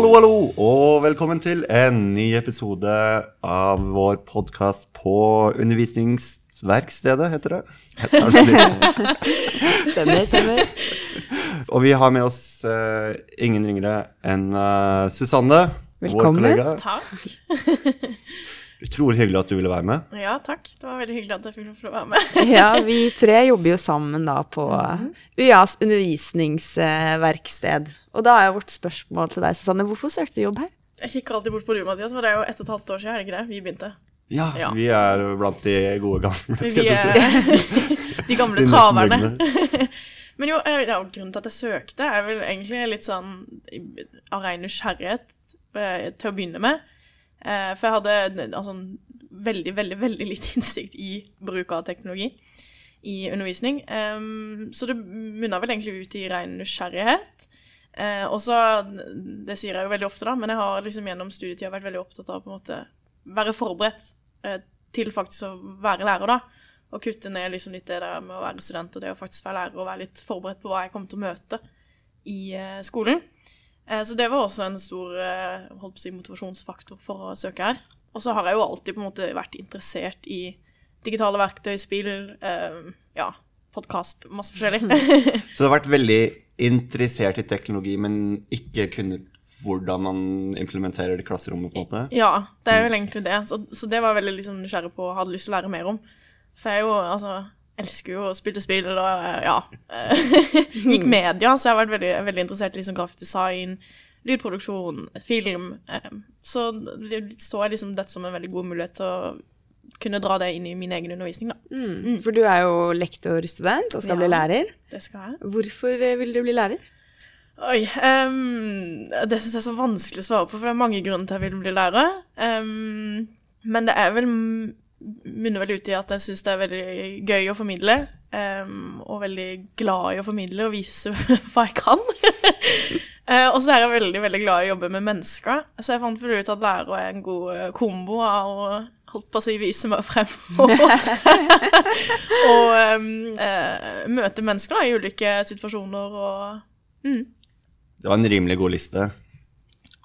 Hallo, hallo, og velkommen til en ny episode av vår podkast på Undervisningsverkstedet, heter det. Heter det. Stemmer, stemmer. og vi har med oss uh, ingen ringere enn uh, Susanne, Velkommen. vår kollega. Takk. Utrolig hyggelig at du ville være med. Ja, takk. Det var veldig hyggelig at jeg fikk lov til å være med. Ja, vi tre jobber jo sammen da på UiAs undervisningsverksted. Og da er jo vårt spørsmål til deg, Susanne, hvorfor søkte du jobb her? Jeg kikker alltid bort på du, Mathias, for det er jo ett og et halvt år siden, er det ikke det? Vi begynte. Ja, Ja. vi er blant de gode gamle, skal jeg si. er de gamle traverne. Men jo, eh, ja, grunnen til at jeg søkte, er vel egentlig litt sånn av ren nysgjerrighet eh, til å begynne med. Eh, For jeg hadde altså, veldig, veldig, veldig lite innsikt i bruk av teknologi i undervisning. Så det munna vel egentlig ut i ren nysgjerrighet. Eh, og så, Det sier jeg jo veldig ofte, da, men jeg har liksom gjennom studietida vært veldig opptatt av måte være forberedt eh, til faktisk å være lærer, da. Og kutte ned liksom litt det der med å være student og det å faktisk være lærer og være litt forberedt på hva jeg kommer til å møte i skolen. Eh, så det var også en stor eh, holdt på å si, motivasjonsfaktor for å søke her. Og så har jeg jo alltid på en måte vært interessert i digitale verktøy, spill, eh, ja, podkast, masse forskjellig. Så du har vært veldig interessert i teknologi, men ikke kunnet hvordan man implementerer det i klasserommet, på en måte? Ja, det er vel egentlig det. Så, så det var jeg veldig liksom nysgjerrig på og hadde lyst til å lære mer om. For jeg er jo, altså, elsker jo å spille spill, og eh, ja eh, Gikk media, så jeg har vært veldig, veldig interessert i liksom grafisk design, lydproduksjon, film. eh, Så så jeg liksom dette som en veldig god mulighet til å kunne dra det inn i min egen undervisning, da. For du er jo lektorstudent og skal Ja. bli lærer. Det skal jeg. Hvorfor vil du bli lærer? Oi, um, det syns jeg er så vanskelig å svare på, for det er mange grunner til jeg vil bli lærer. Um, men det er vel munner vel ut i at jeg syns det er veldig gøy å formidle. Um, og veldig glad i å formidle og vise hva jeg kan. uh, og så er jeg veldig veldig glad i å jobbe med mennesker. Så jeg fant vel ut at lærer er en god eh, kombo av å holdt på å si vise meg frem og, og ehm, eh, møte mennesker da, i ulike situasjoner og mm, Det var en rimelig god liste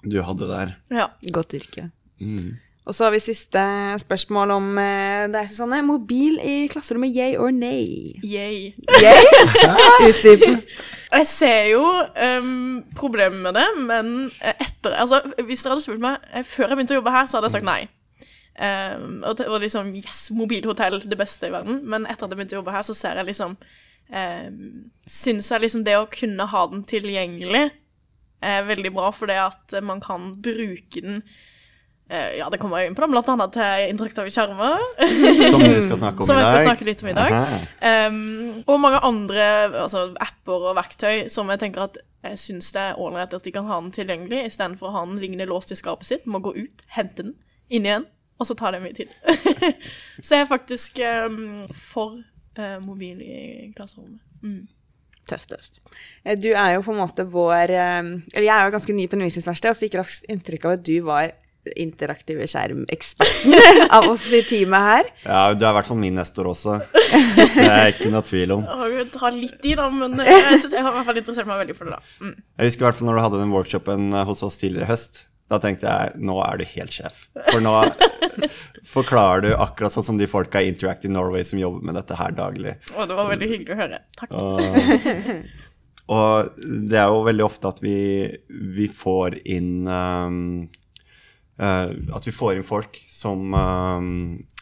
du hadde der. Ja. Godt yrke. Mm. Og så har vi siste spørsmål om eh, deg, Susanne. Mobil i klasserommet, yay or nay? Yay. Yay? Utdypen. Jeg ser jo um, problemet med det, men eh, etter Altså, hvis dere hadde spurt meg eh, før jeg begynte å jobbe her, så hadde jeg sagt nei. Um, og det var liksom Yes, mobilhotell, det beste i verden. Men etter at jeg begynte å jobbe her, så ser jeg liksom um, Syns jeg liksom det å kunne ha den tilgjengelig er veldig bra, for det at man kan bruke den Ja, det kommer jeg inn på, da, blant annet til interaktive skjermer. Som du skal snakke om i dag. Som jeg skal snakke litt om i dag. Um, og mange andre altså, apper og verktøy som jeg tenker at jeg syns det er ålreit at de kan ha den tilgjengelig, istedenfor å ha den liggende låst i skapet sitt. Må gå ut, hente den, inn igjen, og så tar det mye tid. så jeg er faktisk um, for uh, mobil i klasserommet. Mm. Tøft, tøft. Eh, Du er jo på en måte vår eh, Eller jeg er jo ganske ny på undervisningsverkstedet og fikk raskt inntrykk av at du var interaktive skjermeksperten av oss i teamet her. Ja, du er i hvert fall min nestor også. Det er ikke noe tvil om. Jeg drar litt i, da, men jeg, synes jeg har i hvert fall interessert meg veldig for det, da. Mm. Jeg husker i hvert fall når du hadde den workshopen eh, hos oss tidligere i høst. Da tenkte jeg nå er du helt sjef. For nå forklarer du akkurat sånn som de folka i Interactive Norway som jobber med dette her daglig. Og det var veldig hyggelig å høre. Takk. Og, og det er jo veldig ofte at vi, vi får inn um, eh, At vi får inn folk som um,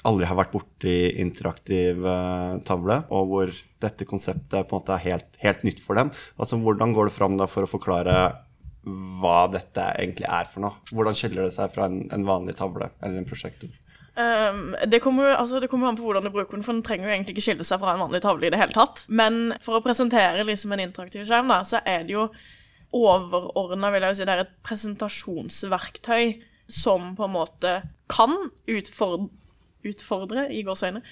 aldri har vært borti interaktiv eh, tavle, og hvor dette konseptet på en måte er helt, helt nytt for dem. Altså Hvordan går det fram da for å forklare hva dette egentlig er for noe? Hvordan skiller det seg fra en, en vanlig tavle eller en prosjektor? Um, det kommer jo altså, an på hvordan du bruker den, for den trenger jo egentlig ikke skille seg fra en vanlig tavle i det hele tatt. Men for å presentere liksom en interaktiv skjerm, da, så er det jo overordna, vil jeg jo si, det er et presentasjonsverktøy som på en måte kan utfordre utfordre i gåseøyne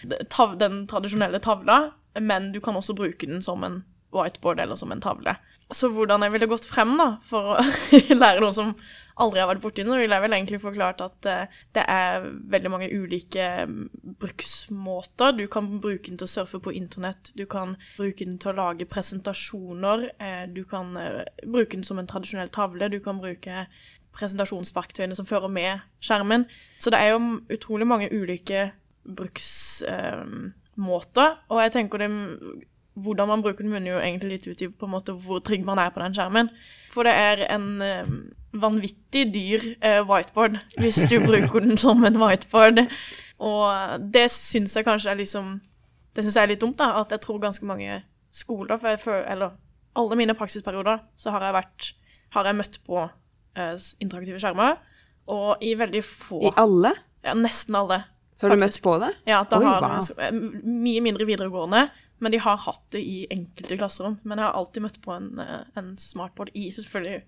den tradisjonelle tavla, men du kan også bruke den som en whiteboard eller som en tavle. Så hvordan jeg ville gått frem da, for å lære noen som aldri har vært borti det, ville jeg vel egentlig forklart at eh, det er veldig mange ulike mm, bruksmåter. Du kan bruke den til å surfe på internett, du kan bruke den til å lage presentasjoner, eh, du kan eh, bruke den som en tradisjonell tavle, du kan bruke presentasjonsverktøyene som fører med skjermen. Så det er jo utrolig mange ulike bruksmåter, og jeg tenker det hvordan man bruker den, munner jo egentlig litt ut i på en måte hvor trygg man er på den skjermen. For det er en eh, vanvittig dyr eh, whiteboard hvis du bruker den som en whiteboard. Og det syns jeg kanskje er liksom Det syns jeg er litt dumt, da. At jeg tror ganske mange skoler for jeg Eller alle mine praksisperioder så har jeg vært Har jeg møtt på eh, interaktive skjermer. Og i veldig få I alle? Ja, nesten alle. Så har du faktisk. møtt på det? Ja, da Oi, har wow. eh, mye mindre videregående, men de har hatt det i enkelte klasserom. Men jeg har alltid møtt på en, eh, en smartboard i selvfølgelig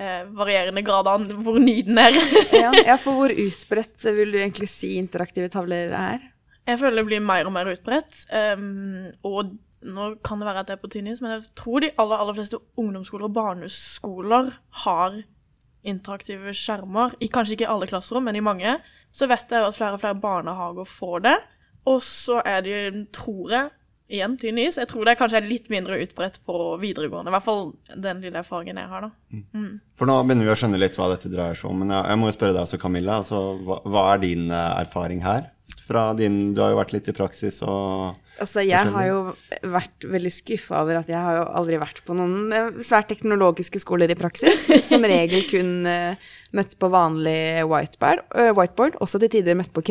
eh, varierende grad av hvor ny den er. Ja, ja, for hvor utbredt vil du egentlig si interaktive tavler er? jeg føler det blir mer og mer utbredt. Um, og nå kan det være at det er på tynnis, men jeg tror de aller, aller fleste ungdomsskoler og barneskoler har interaktive skjermer. I, kanskje ikke alle klasserom, men i mange. Så vet jeg at flere og flere barnehager får det. Og så er det, tror jeg, igjen tynn. Jeg tror det er kanskje er litt mindre utbredt på videregående. I hvert fall den lille erfaringen jeg har, da. For nå begynner vi å skjønne litt hva dette dreier seg om. Men jeg, jeg må jo spørre deg også, Camilla. Altså, hva, hva er din eh, erfaring her? Fra din, du har jo vært litt i praksis og Altså, jeg har jo vært veldig skuffa over at jeg har jo aldri vært på noen eh, svært teknologiske skoler i praksis. Som regel kun eh, møtt på vanlig whiteboard, eh, whiteboard også til tider møtt på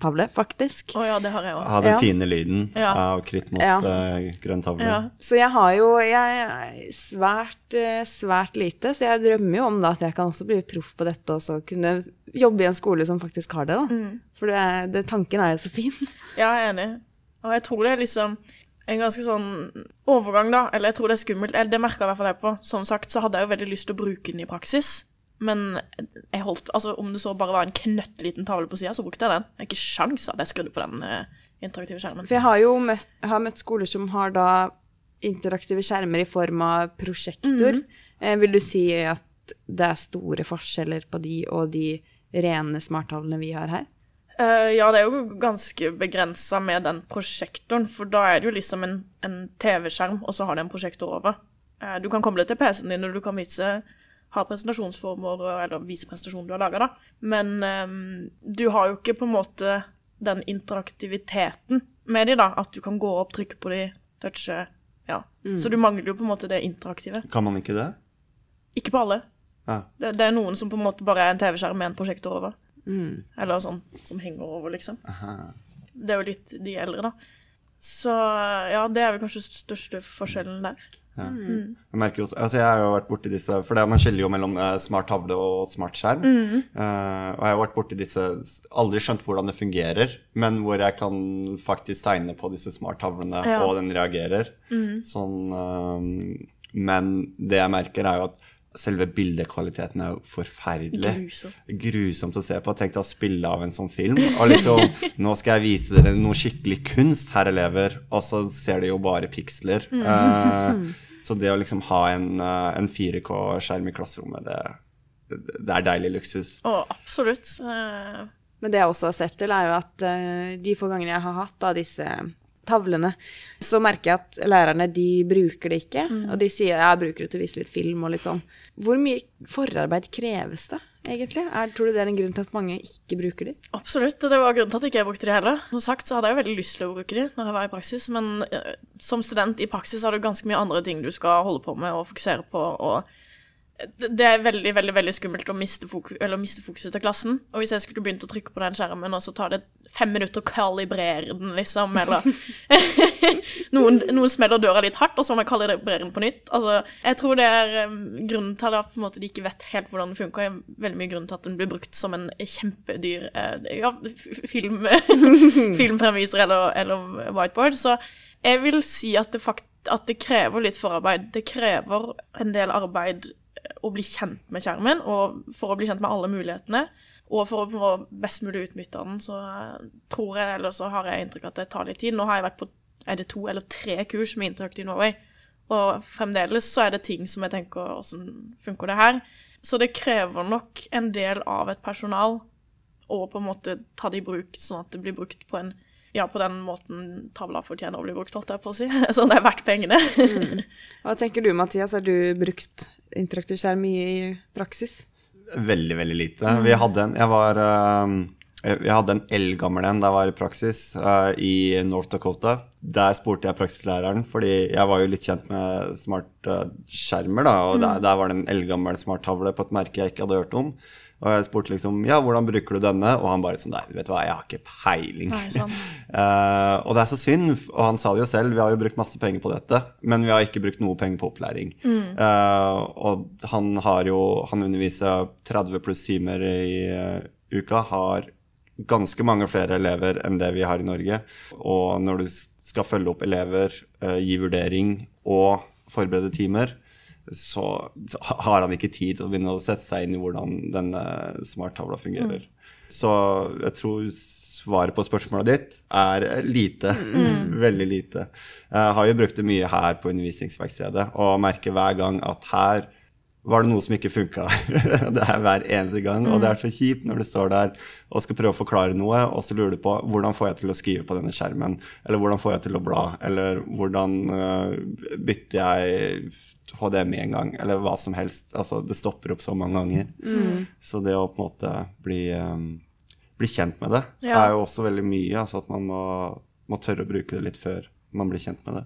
krittavle, faktisk. Å ja, det har jeg òg. ha den Ja. fine lyden Ja. av kritt mot Ja. uh, grønn tavle. Ja. Så jeg har jo jeg svært, eh, svært lite, så jeg drømmer jo om da at jeg kan også bli proff på dette og så kunne jobbe i en skole som faktisk har det, da. For det, det, tanken er jo så fin. Ja, jeg er enig. Og jeg tror det er liksom en ganske sånn overgang, da. Eller jeg tror det er skummelt. Eller det merka i hvert fall jeg på. Som sagt så hadde jeg jo veldig lyst til å bruke den i praksis. Men jeg holdt, altså om det så bare var en knøttliten tavle på sida, så brukte jeg den. Det er ikke sjans at jeg skrudde på den eh, interaktive skjermen. For jeg har jo møtt, har møtt skoler som har da interaktive skjermer i form av prosjektor. Eh, vil du si at det er store forskjeller på de og de rene smarttavlene vi har her? Uh, ja, det er jo ganske begrensa med den prosjektoren, for da er det jo liksom en, en TV-skjerm, og så har det en prosjektor over. Uh, du kan koble det til PC-en din, og du kan vise ha presentasjonsformer, eller viser presentasjonen du har laga, da. Men um, du har jo ikke på en måte den interaktiviteten med de, da. At du kan gå opp, trykke på de, touche. Ja. Så du mangler jo på en måte det interaktive. Kan man ikke det? Ikke på alle. Ja. Det, det er noen som på en måte bare er en TV-skjerm med en prosjektor over. Eller sånn som henger over, liksom. Det er jo litt de eldre, da. Så ja, det er vel kanskje største forskjellen der. Jeg merker jo også, altså jeg har jo vært borti disse For det, man skiller jo mellom eh, smart tavle og smart skjerm. Mm. Eh, og jeg har vært borti disse Aldri skjønt hvordan det fungerer, men hvor jeg kan faktisk tegne på disse smart havlene Ja. Mm. og den reagerer. Sånn eh, Men det jeg merker, er jo at selve bildekvaliteten er jo forferdelig. Grusomt. Grusomt å se på. Tenk deg å spille av en sånn film. Og liksom Nå skal jeg vise dere noe skikkelig kunst, herr elever, og så ser de jo bare piksler. Eh, så det å liksom ha en, eh, en 4K-skjerm i klasserommet, det, det er deilig luksus. Å, absolutt. Eh, Men det jeg også har sett til, er jo at de få gangene jeg har hatt av disse tavlene, så merker jeg at lærerne de bruker det ikke. Og de sier jeg bruker det til å vise litt film og litt sånn. Hvor mye forarbeid kreves det, egentlig? Er, tror du det er en grunn til at mange ikke bruker de? absolutt. Det var grunnen til at jeg ikke brukte de heller. Som sagt så hadde jeg jo veldig lyst til å bruke de når jeg var i praksis, men eh, som student i praksis har du ganske mye andre ting du skal holde på med og fokusere på. og det- er veldig veldig, veldig skummelt å miste, fokus, fokuset til klassen. Og hvis jeg skulle begynt å trykke på den skjermen, og så tar det fem minutter å kalibrere den, liksom, eller noen, noen smeller døra litt hardt, og så må jeg kalibrere den på nytt. Altså, jeg tror det er um, grunnen til at måte, de ikke vet helt hvordan det funker, er veldig mye grunnen til at den blir brukt som en kjempedyr eh, ja, film, filmfremviser eller, eller whiteboard. Så jeg vil si at det, fakt, at det krever litt forarbeid. Det krever en del arbeid å bli kjent med skjermen, og for å bli kjent med alle mulighetene. Og for å få best mulig utbytte av den, så eh, tror jeg, eller så har jeg inntrykk av at det tar litt tid. Nå har jeg vært på er det to eller tre kurs med Interactive Norway, og fremdeles så er det ting som jeg tenker åssen funker det her. Så det krever nok en del av et personal å på en måte ta det i bruk, sånn at det blir brukt på en ja, på den måten tavla fortjener å bli brukt, holdt jeg på å si. Sånn det er verdt pengene. Hva tenker du, Mathias? Har du brukt interaktiv skjerm mye i praksis? Veldig, veldig lite. Vi hadde en Jeg var eh, jeg hadde en eldgammel en da jeg var i praksis uh, i North Dakota. Der spurte jeg praksislæreren, fordi jeg var jo litt kjent med smartskjermer. da, Og der, der var det en eldgammel smarttavle på et merke jeg ikke hadde hørt om. Og jeg spurte liksom ja, hvordan bruker du denne? Og han bare sånn nei, vet du hva, jeg har ikke peiling. Nei. Eh, og det er så synd, og han sa det jo selv, vi har jo brukt masse penger på dette, men vi har ikke brukt noe penger på opplæring. Eh, og han har jo Han underviser 30 pluss timer i uh, uka, har ganske mange flere elever enn det vi har i Norge. Og når du skal følge opp elever, gi vurdering og forberede timer, så har han ikke tid til å begynne å sette seg inn i hvordan denne smarttavla fungerer. Så jeg tror svaret på spørsmålet ditt er lite. Veldig lite. Jeg har jo brukt det mye her på undervisningsverkstedet og merker hver gang at her var det noe som ikke funka. det er hver eneste gang. Og det er så kjipt når du står der og skal prøve å forklare noe, og så lurer du på hvordan får jeg til å skrive på denne skjermen? Eller hvordan får jeg til å bla? Eller hvordan uh, bytter jeg HDMI en gang? Eller hva som helst. Altså, det stopper opp så mange ganger. Så det å på en måte bli, um, bli kjent med det, Ja. er jo også veldig mye. Altså at man må, må tørre å bruke det litt før man blir kjent med det.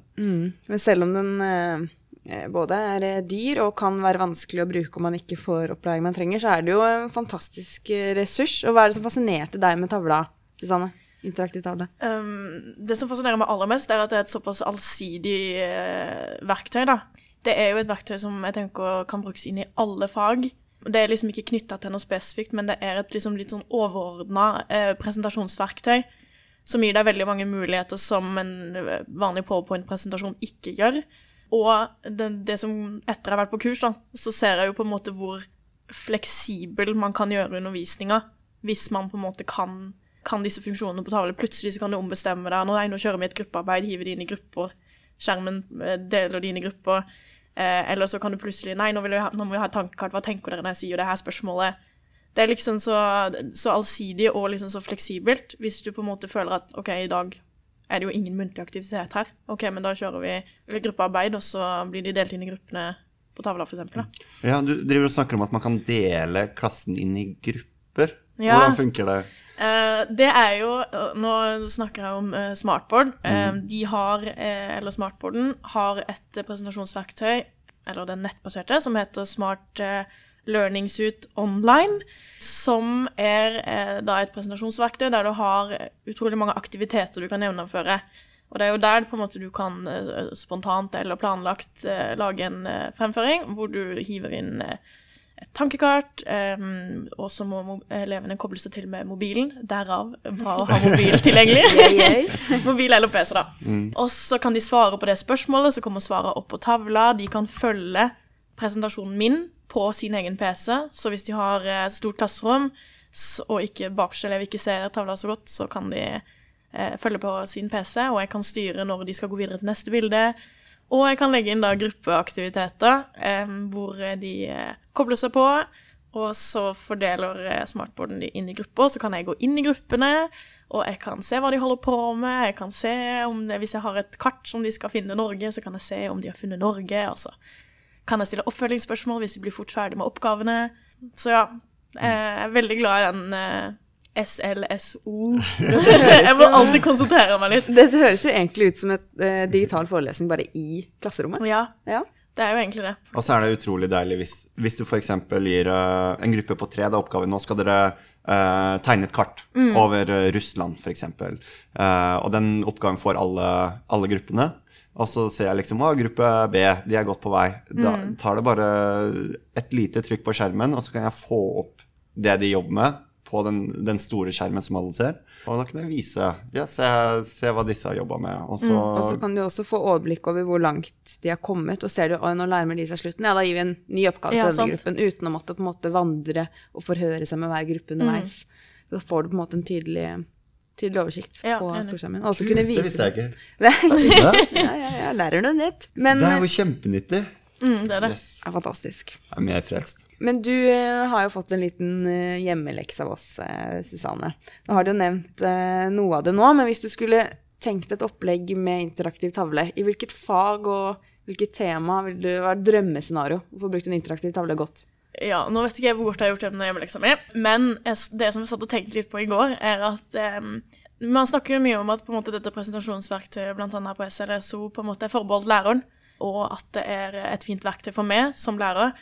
Men selv om den eh, både er eh, dyr og kan være vanskelig å bruke om man ikke får opplæring man trenger, så er det jo en fantastisk eh, ressurs. Og hva er det som fascinerte deg med tavla, Susanne? Interaktiv tavle. Um, det som fascinerer meg aller mest, er at det er et såpass allsidig uh, verktøy. da. Det er jo et verktøy som jeg tenker kan brukes inn i alle fag. Det er liksom ikke knytta til noe spesifikt, men det er et liksom litt sånn overordna eh, presentasjonsverktøy som gir deg veldig mange muligheter som en eh, vanlig powerpoint-presentasjon ikke gjør. Og det, det som etter jeg har vært på kurs, da, så ser jeg jo på en måte hvor fleksibel man kan gjøre undervisninga hvis man på en måte kan, kan disse funksjonene på tavle. Plutselig så kan du ombestemme deg. Nå, nei, nå kjører vi et gruppearbeid, hiver de inn i grupper. Skjermen eh, deler de inn i grupper. Eh, eller så kan du plutselig Nei, nå, ha, nå må vi ha et tankekart. Hva tenker dere når jeg sier det her spørsmålet? Det er liksom så, så allsidig og liksom så fleksibelt. Hvis du på en måte føler at OK, i dag er det jo ingen muntlig aktivitet her. OK, men da kjører vi gruppearbeid, og så blir de delt inn i gruppene på tavla, eksempel. Ja, Du driver og snakker om at man kan dele klassen inn i grupper. Ja. Hvordan funker det? Eh, det er jo eh, Nå snakker jeg om eh, Smartboard. Eh, de har, eller Smartboarden, har et presentasjonsverktøy, eller den nettbaserte, som heter Smart eh, Learning Suite Online. Som er eh, da et presentasjonsverktøy der du har utrolig mange aktiviteter du kan gjennomføre. Og det er jo der på en måte du kan eh, spontant eller planlagt eh, lage en eh, fremføring, hvor du hiver inn eh, et tankekart, um, og så må elevene koble seg til med mobilen. Derav bra å ha mobil tilgjengelig. mobil eller PC, da. Og så kan de svare på det spørsmålet, så kommer svaret opp på tavla. De kan følge presentasjonen min på sin egen PC. Så hvis de har eh, stort klasserom, og ikke bakerste ikke ser tavla så godt, så kan de eh, følge på sin PC, og jeg kan styre når de skal gå videre til neste bilde. Og jeg kan legge inn da gruppeaktiviteter eh, hvor de eh, kobler seg på, og så fordeler eh, smartboarden de inn i grupper. Så kan jeg gå inn i gruppene, og jeg kan se hva de holder på med. Jeg kan se om det, Hvis jeg har et kart som de skal finne Norge, så kan jeg se om de har funnet Norge. Og så kan jeg stille oppfølgingsspørsmål hvis de blir fort ferdig med oppgavene. Så ja, jeg er veldig glad i den eh, SLSO. jeg må alltid konsentrere meg litt. Dette høres jo egentlig ut som et uh, digital forelesning bare i klasserommet. Ja, Ja. det er jo egentlig det. Og så er det utrolig deilig hvis, hvis du f.eks. gir uh, en gruppe på tre da oppgaven Nå skal dere uh, tegne et kart over uh, Russland, f.eks. Uh, og den oppgaven får alle, alle gruppene. Og så ser jeg liksom å, gruppe B, de er godt på vei. Da tar det bare et lite trykk på skjermen, og så kan jeg få opp det de jobber med, på den, den store skjermen som alle ser. Og da kan jeg vise ja, se, se hva disse har jobba med. Og så, Og så kan du også få overblikk over hvor langt de har kommet, og ser du at nå nærmer de seg slutten, ja, da gir vi en ny oppgave Ja, til denne sant. gruppen, uten å måtte på en måte vandre og forhøre seg med hver gruppe underveis. Da får du på en måte en tydelig, tydelig oversikt Ja, på storskjermen. Og også kunne det visste jeg ikke. Det, Det, ja, ja, jeg lærer noe nytt. Men det er jo kjempenyttig. Mm, det er det. Yes. er fantastisk. Jeg er mer frelst. Men du eh, har jo fått en liten hjemmeleks hjemmelekse av oss, eh, Susanne. Nå har du jo nevnt eh, noe av det nå, men hvis du skulle tenkt et opplegg med interaktiv tavle, i hvilket fag og hvilket tema vil du være drømmescenario for å få en interaktiv tavle godt? Ja, nå vet ikke jeg hvor godt jeg har gjort det med hjemmeleksa mi, men det som jeg satt og tenkte litt på i går, er at um, man snakker jo mye om at på en måte dette presentasjonsverktøyet annet på SLSO på en måte er forbeholdt læreren, og at det er et fint verktøy for meg som lærer.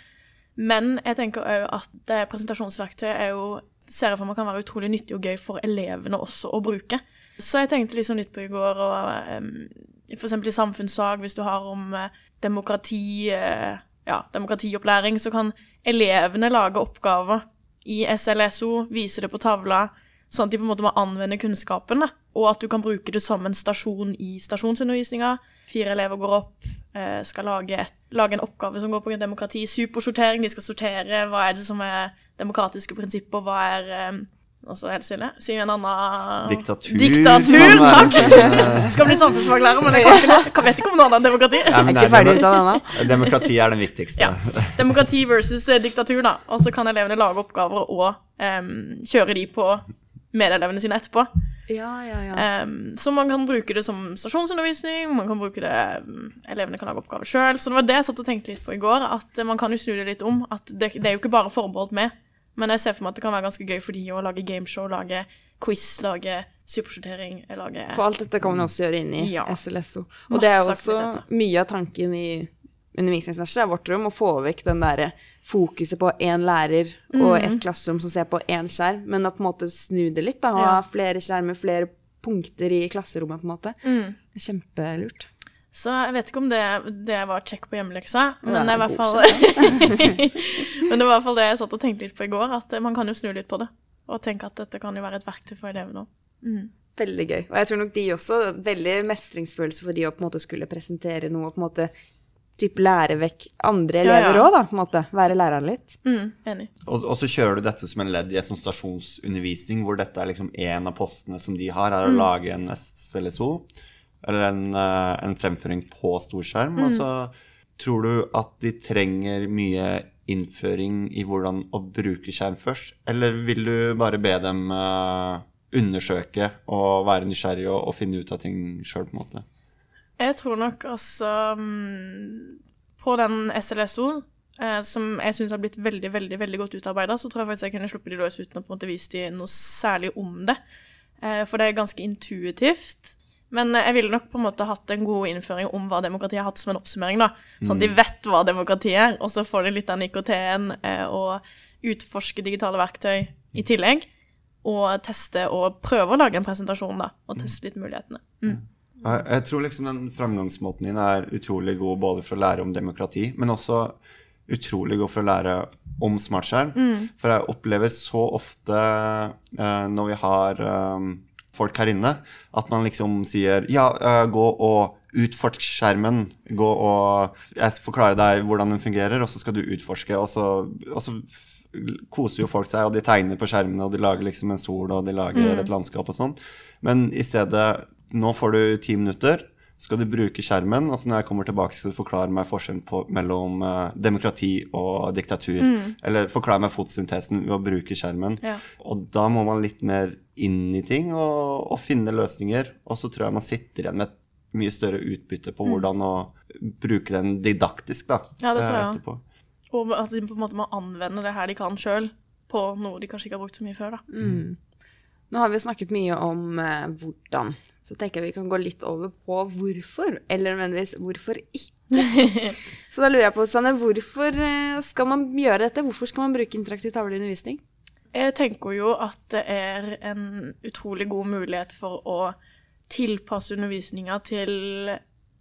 Men jeg tenker òg at det presentasjonsverktøyet er jo ser jeg for meg kan være utrolig nyttig og gøy for elevene også å bruke. Så jeg tenkte liksom litt på i går, og um, eksempel i samfunnsfag, hvis du har om uh, demokrati uh, ja, demokratiopplæring, så kan elevene lage oppgaver i SLSO, vise det på tavla, sånn at de på en måte må anvende kunnskapen, og at du kan bruke det som en stasjon i stasjonsundervisninga. Fire elever går opp, eh, skal lage, et, lage, en oppgave som går på demokrati. Supersortering, de skal sortere hva er det som er demokratiske prinsipper, hva er eh, og så er det stille. Si en annen Diktatur. Diktatur, takk! Skal bli samfunnsfaglærer, men jeg, ikke, jeg vet ikke om noe annet enn demokrati. Ja, er ikke ferdig utdannet ennå. Demokrati er den viktigste. Ja. Demokrati versus eh, diktatur, da. Og så kan elevene lage oppgaver og um, kjøre de på medelevene sine etterpå. Ja, ja, ja. Um, så man kan bruke det som stasjonsundervisning, man kan bruke det um, Elevene kan lage oppgaver sjøl. Så det var det jeg satt og tenkte litt på i går, at man kan jo snu det litt om. At det, det er jo ikke bare forbeholdt med. Men jeg ser for meg at det kan være ganske gøy for de å lage gameshow, lage quiz, lage supersortering lage For alt dette kan man også gjøre inn i Ja. SLSO. Og Masse det er også aktiviteter. mye av tanken i undervisningsverset, vårt rom, å få vekk den derre fokuset på én lærer og Mm. et klasserom som ser på én skjerm, men å på en måte snu det litt, da, og Ja. ha flere skjermer, flere punkter i klasserommet, på en måte. Mm. Kjempelurt. Så jeg vet ikke om det, det var check på hjemmeleksa, men Ja, det hvert fall Men det var i hvert fall det jeg satt og tenkte litt på i går, at man kan jo snu litt på det. Og tenke at dette kan jo være et verktøy for elevene òg. Mm. Veldig gøy. Og jeg tror nok de også Veldig mestringsfølelse for de å på en måte skulle presentere noe og på en måte typ lære vekk andre Ja, ja. elever òg, da. på en måte. Være læreren litt. Mm, enig. Og, og så kjører du dette som en ledd i en sånn stasjonsundervisning, hvor dette er liksom en av postene som de har, er å lage en SLSO, eller en, eh, en fremføring på storskjerm. Og så tror du at de trenger mye innføring i hvordan å bruke skjerm først, eller vil du bare be dem eh, undersøke og være nysgjerrig og, og finne ut av ting sjøl, på en måte? Jeg tror nok altså mm, På den SLSO, eh, som jeg syns har blitt veldig veldig, veldig godt utarbeida, så tror jeg faktisk jeg kunne sluppet de løs uten å på en måte vise de noe særlig om det. Eh, for det er ganske intuitivt. Men jeg ville nok på en måte hatt en god innføring om hva demokratiet har hatt som en oppsummering. da. Sånn at de vet hva demokratiet er, og så får de litt av IKT-en eh, og utforske digitale verktøy i tillegg. Og teste og prøve å lage en presentasjon, da. Og teste litt mulighetene. Mm. Jeg, tror liksom den framgangsmåten din er utrolig god både for å lære om demokrati, men også utrolig god for å lære om smartskjerm. For jeg opplever så ofte eh, når vi har eh, folk her inne, at man liksom sier ja, eh, gå og utforsk skjermen. Gå og Jeg forklarer deg hvordan den fungerer, og så skal du utforske, og så, og så koser jo folk seg, og de tegner på skjermene, og de lager liksom en sol, og de lager et landskap og sånn. Men i stedet Nå får du ti minutter, skal du bruke skjermen, og så når jeg kommer tilbake, skal du forklare meg forskjellen på, mellom uh, demokrati og diktatur. Eller forklare meg fotosyntesen ved å bruke skjermen. Ja. Og da må man litt mer inn i ting og, og finne løsninger. Og så tror jeg man sitter igjen med et mye større utbytte på hvordan å bruke den didaktisk, da. Ja, det tror jeg eh, etterpå. Og at de på en måte må anvende det her de kan sjøl, på noe de kanskje ikke har brukt så mye før. da. Nå har vi snakket mye om eh, hvordan, så tenker jeg vi kan gå litt over på hvorfor, eller nødvendigvis hvorfor ikke. så da lurer jeg på, Sanne, hvorfor eh, skal man gjøre dette? Hvorfor skal man bruke interaktiv tavle i undervisning? Jeg tenker jo at det er en utrolig god mulighet for å tilpasse undervisninga til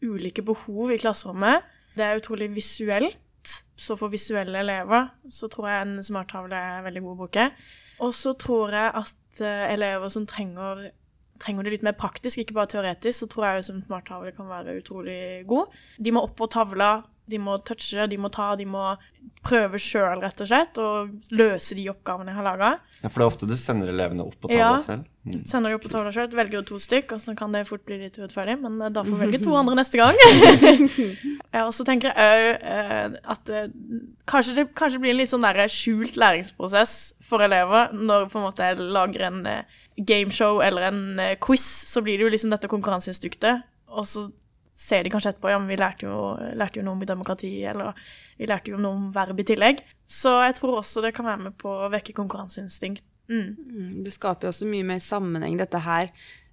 ulike behov i klasserommet. Det er utrolig visuelt, så for visuelle elever så tror jeg en smarttavle er veldig god å bruke. Og så tror jeg at eh, elever som trenger, trenger det litt mer praktisk, ikke bare teoretisk, så tror jeg som smarttavle kan være utrolig god. De må opp på tavla, de må touche, de må ta, de må prøve sjøl, rett og slett, og løse de oppgavene jeg har laga. Ja, for det er ofte du sender elevene opp på tavla Ja. selv. Mm. Sender de opp på tavla sjøl, velger jo to stykk, og så kan det fort bli litt urettferdig, men eh, da får vi velge to andre neste gang. ja, og så tenker jeg òg at eh, kanskje, det, kanskje blir en litt sånn der skjult læringsprosess for elever når på en måte jeg lager en eh, gameshow eller en eh, quiz, så blir det jo liksom dette konkurranseinstinktet, og så ser de kanskje etterpå ja, men vi lærte jo, lærte jo noe om demokrati, eller vi lærte jo noe om verb i tillegg. Så jeg tror også det kan være med på å vekke konkurranseinstinkt. Mm. Mm, Det skaper jo også mye mer sammenheng, dette her,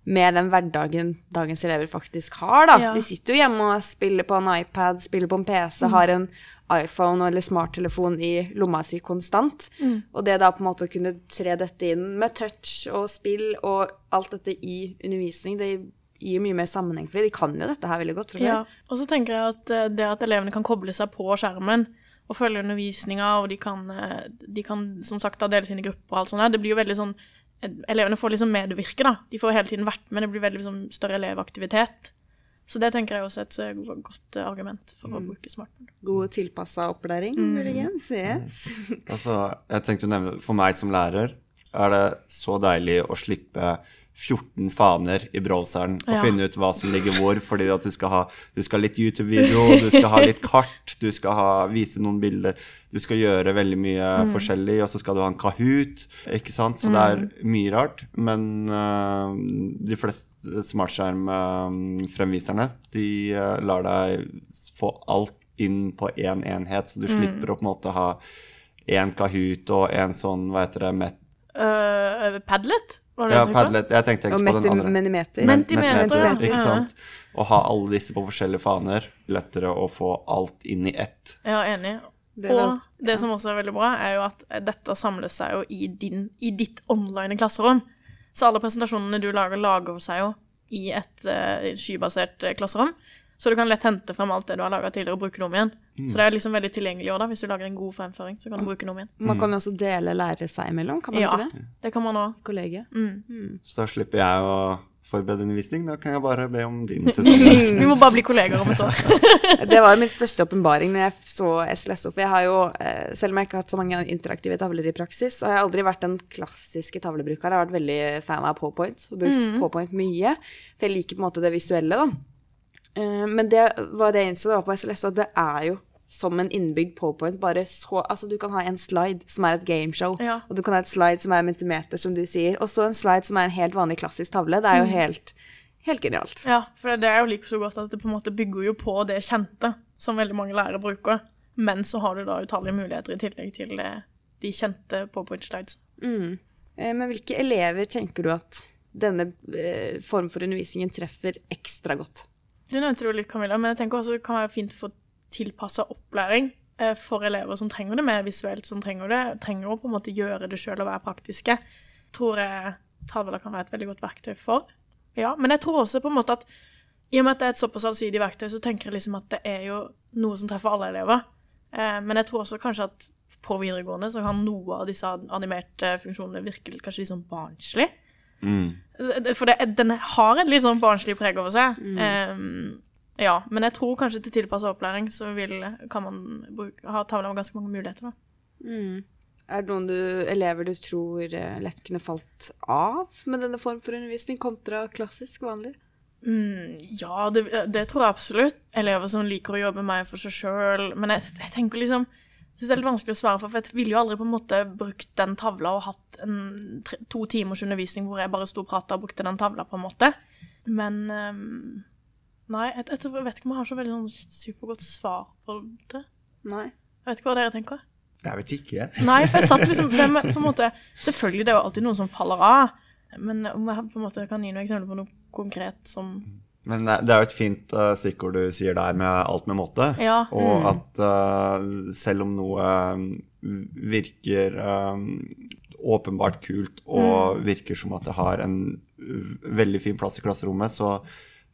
med den hverdagen dagens elever faktisk har, da. Ja. De sitter jo hjemme og spiller på en iPad, spiller på en PC, har en iPhone eller smarttelefon i lomma si konstant. Og det da på en måte å kunne tre dette inn med touch og spill og alt dette i undervisning, det gir mye mer sammenheng for dem. De kan jo dette her veldig godt fra Ja, og så tenker jeg at eh, det at elevene kan koble seg på skjermen og følge undervisninga, og de kan, eh, de kan som sagt da dele sine grupper og alt sånt der, det blir jo veldig sånn Elevene får liksom medvirke, da. De får hele tiden vært med, det blir veldig liksom større elevaktivitet. Så det tenker jeg også er et eh, godt argument for å bruke smartphone. God tilpassa opplæring, muligens. Yes. Altså, jeg tenkte å nevne, For meg som lærer er det så deilig å slippe 14 faner i browseren og Ja. finne ut hva som ligger hvor, fordi at du skal ha du skal ha litt YouTube-video, du skal ha litt kart, du skal ha, vise noen bilder, du skal gjøre veldig mye forskjellig, og så skal du ha en Kahoot, ikke sant? Så det er mye rart, men uh, de fleste smartskjermfremviserne, de uh, lar deg få alt inn på én enhet, så du slipper å på en måte ha en Kahoot og en sånn, hva heter det, met Uh, Padlet? Var det ja? Padlet. Jeg tenkte ikke på den andre. mentimeter. Mentimeter, mentimeter, ja. Ikke sant? Å ha alle disse på forskjellige faner, lettere å få alt inn i ett. Ja, enig. Det og alt- det som også er veldig bra, er jo at dette samles seg jo i, din, i ditt online klasserom. Så alle presentasjonene du lager, lager seg jo i et uh, skybasert eh, klasserom. Så du kan lett hente frem alt det du har laga tidligere, og bruke det om igjen. Så det er liksom veldig tilgjengelig også, da. Hvis du lager en god fremføring, så kan du bruke det om igjen. Man kan jo også dele lærere seg imellom, kan man Ja, ikke det? det kan man òg. Kollegiet. Så da slipper jeg å forberede undervisning. Da kan jeg bare be om din søster. Vi må bare bli kolleger om et år. Det var min største åpenbaring når jeg så SLSO. For jeg har jo, eh, selv om jeg ikke har hatt så mange interaktive tavler i praksis, så har jeg aldri vært den klassiske tavlebrukeren. Jeg har vært veldig fan av PowerPoint og brukt PowerPoint mye. For jeg liker på en måte det visuelle, da. Eh, Men det var det jeg innså da jeg var på SLS, at det er jo som en innbygd PowerPoint, bare så Altså, du kan ha en slide som er et gameshow, Ja. og du kan ha et slide som er mentimeter, som du sier, og så en slide som er en helt vanlig klassisk tavle. Det er jo helt, helt genialt. Ja, for det er jo like så godt at det på en måte bygger jo på det kjente, som veldig mange lærere bruker. Men så har du da utallige muligheter i tillegg til eh, de kjente PowerPoint slides. Mm. Men hvilke elever tenker du at denne eh, form for undervisningen treffer ekstra godt? Du nevnte det jo litt, Camilla, men jeg tenker også det kan være fint for tilpassa opplæring eh, for elever som trenger det mer visuelt, som trenger det, trenger å på en måte gjøre det sjøl og være praktiske. Tror jeg tavler kan være et veldig godt verktøy for. Ja, men jeg tror også på en måte at i og med at det er et såpass allsidig verktøy, så tenker jeg liksom at det er jo noe som treffer alle elever. Eh, men jeg tror også kanskje at på videregående så kan noe av disse animerte funksjonene virke kanskje litt sånn barnslig. Mm. For det, den har et litt sånn barnslig preg over seg. Ehm, ja, men jeg tror kanskje til tilpassa opplæring så vil, kan man bruke, ha tavla med ganske mange muligheter. Da. Er det noen du, elever du tror eh, lett kunne falt av med denne form for undervisning, kontra klassisk vanlig? Mm, ja, det, det tror jeg absolutt. Elever som liker å jobbe mer for seg sjøl. Men jeg, jeg tenker liksom jeg synes det er litt vanskelig å svare for, for jeg ville jo aldri på en måte brukt den tavla og hatt en tre, to timers undervisning hvor jeg bare sto og prata og brukte den tavla, på en måte. Men um, Nei, jeg, jeg, jeg vet ikke om jeg har så veldig noe supergodt svar på det. Nei. Jeg vet ikke hva dere tenker. Jeg vet ikke. Nei, for jeg satt liksom med, på en måte, Selvfølgelig, det er jo alltid noen som faller av. Men om jeg på en måte kan gi noe eksempler på noe konkret som Men det er jo et fint uh, stikkord du sier der, med alt med måte. Ja. Og at uh, selv om noe um, virker um, åpenbart kult og virker som at det har en veldig fin plass i klasserommet, så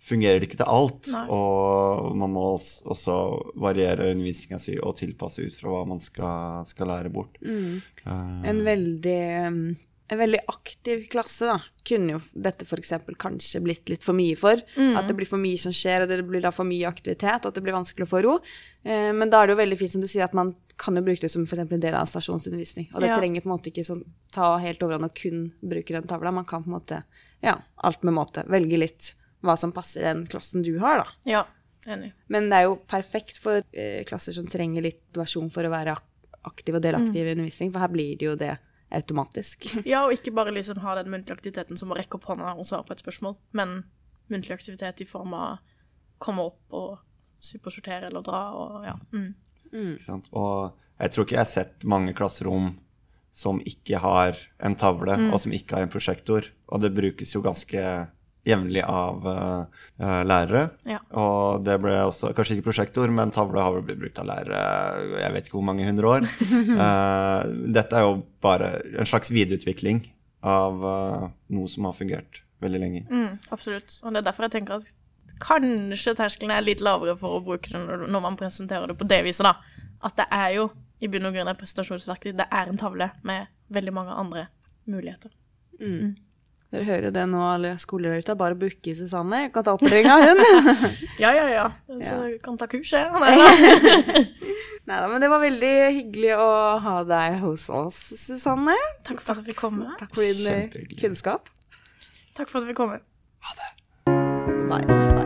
fungerer det ikke til alt. Nei. Og man må også variere undervisninga si og tilpasse ut fra hva man skal, skal lære bort. Uh, En veldig, um, en veldig aktiv klasse, da, kunne jo dette f.eks. kanskje blitt litt for mye for. At det blir for mye som skjer, og det blir da for mye aktivitet, og at det blir vanskelig å få ro. Eh, men da er det jo veldig fint, som du sier, at man kan jo bruke det som f.eks. en del av stasjonsundervisning. Og det Ja. trenger på en måte ikke sånn, ta helt overhånd og kun bruke den tavla. Man kan på en måte, ja, alt med måte. Velge litt hva som passer den klassen du har, da. Ja, enig. Men det er jo perfekt for eh, klasser som trenger litt versjon for å være aktiv og delaktiv i undervisning, for her blir det jo det automatisk. Ja, og ikke bare liksom ha den muntlige aktiviteten som å rekke opp hånda og svare på et spørsmål, men muntlig aktivitet i form av komme opp og supersortere eller dra og ja. Mm. Ikke sant? Og jeg tror ikke jeg har sett mange klasserom som ikke har en tavle, og som ikke har en prosjektor. Og det brukes jo ganske jevnlig av eh, lærere. Ja. Og det ble også, kanskje ikke prosjektor, men tavle har vel blitt brukt av lærere jeg vet ikke hvor mange hundre år. uh, dette er jo bare en slags videreutvikling av uh, noe som har fungert veldig lenge. Mm, absolutt. Og det er derfor jeg tenker at kanskje terskelen er litt lavere for å bruke det når, man presenterer det på det viset, da. At det er jo i bunn og grunn et prestasjonsverktøy. Det er en tavle med veldig mange andre muligheter. Dere hører det nå, alle skoler der ute. Bare booke Susanne. Jeg kan ta opplæring av hun. Ja, ja, ja. Så ja. kan ta kurs, jeg. Nei, da. Men det var veldig hyggelig å ha deg hos oss, Susanne. Takk for at jeg fikk komme. Takk for din kunnskap. Takk for at jeg fikk komme. Bye.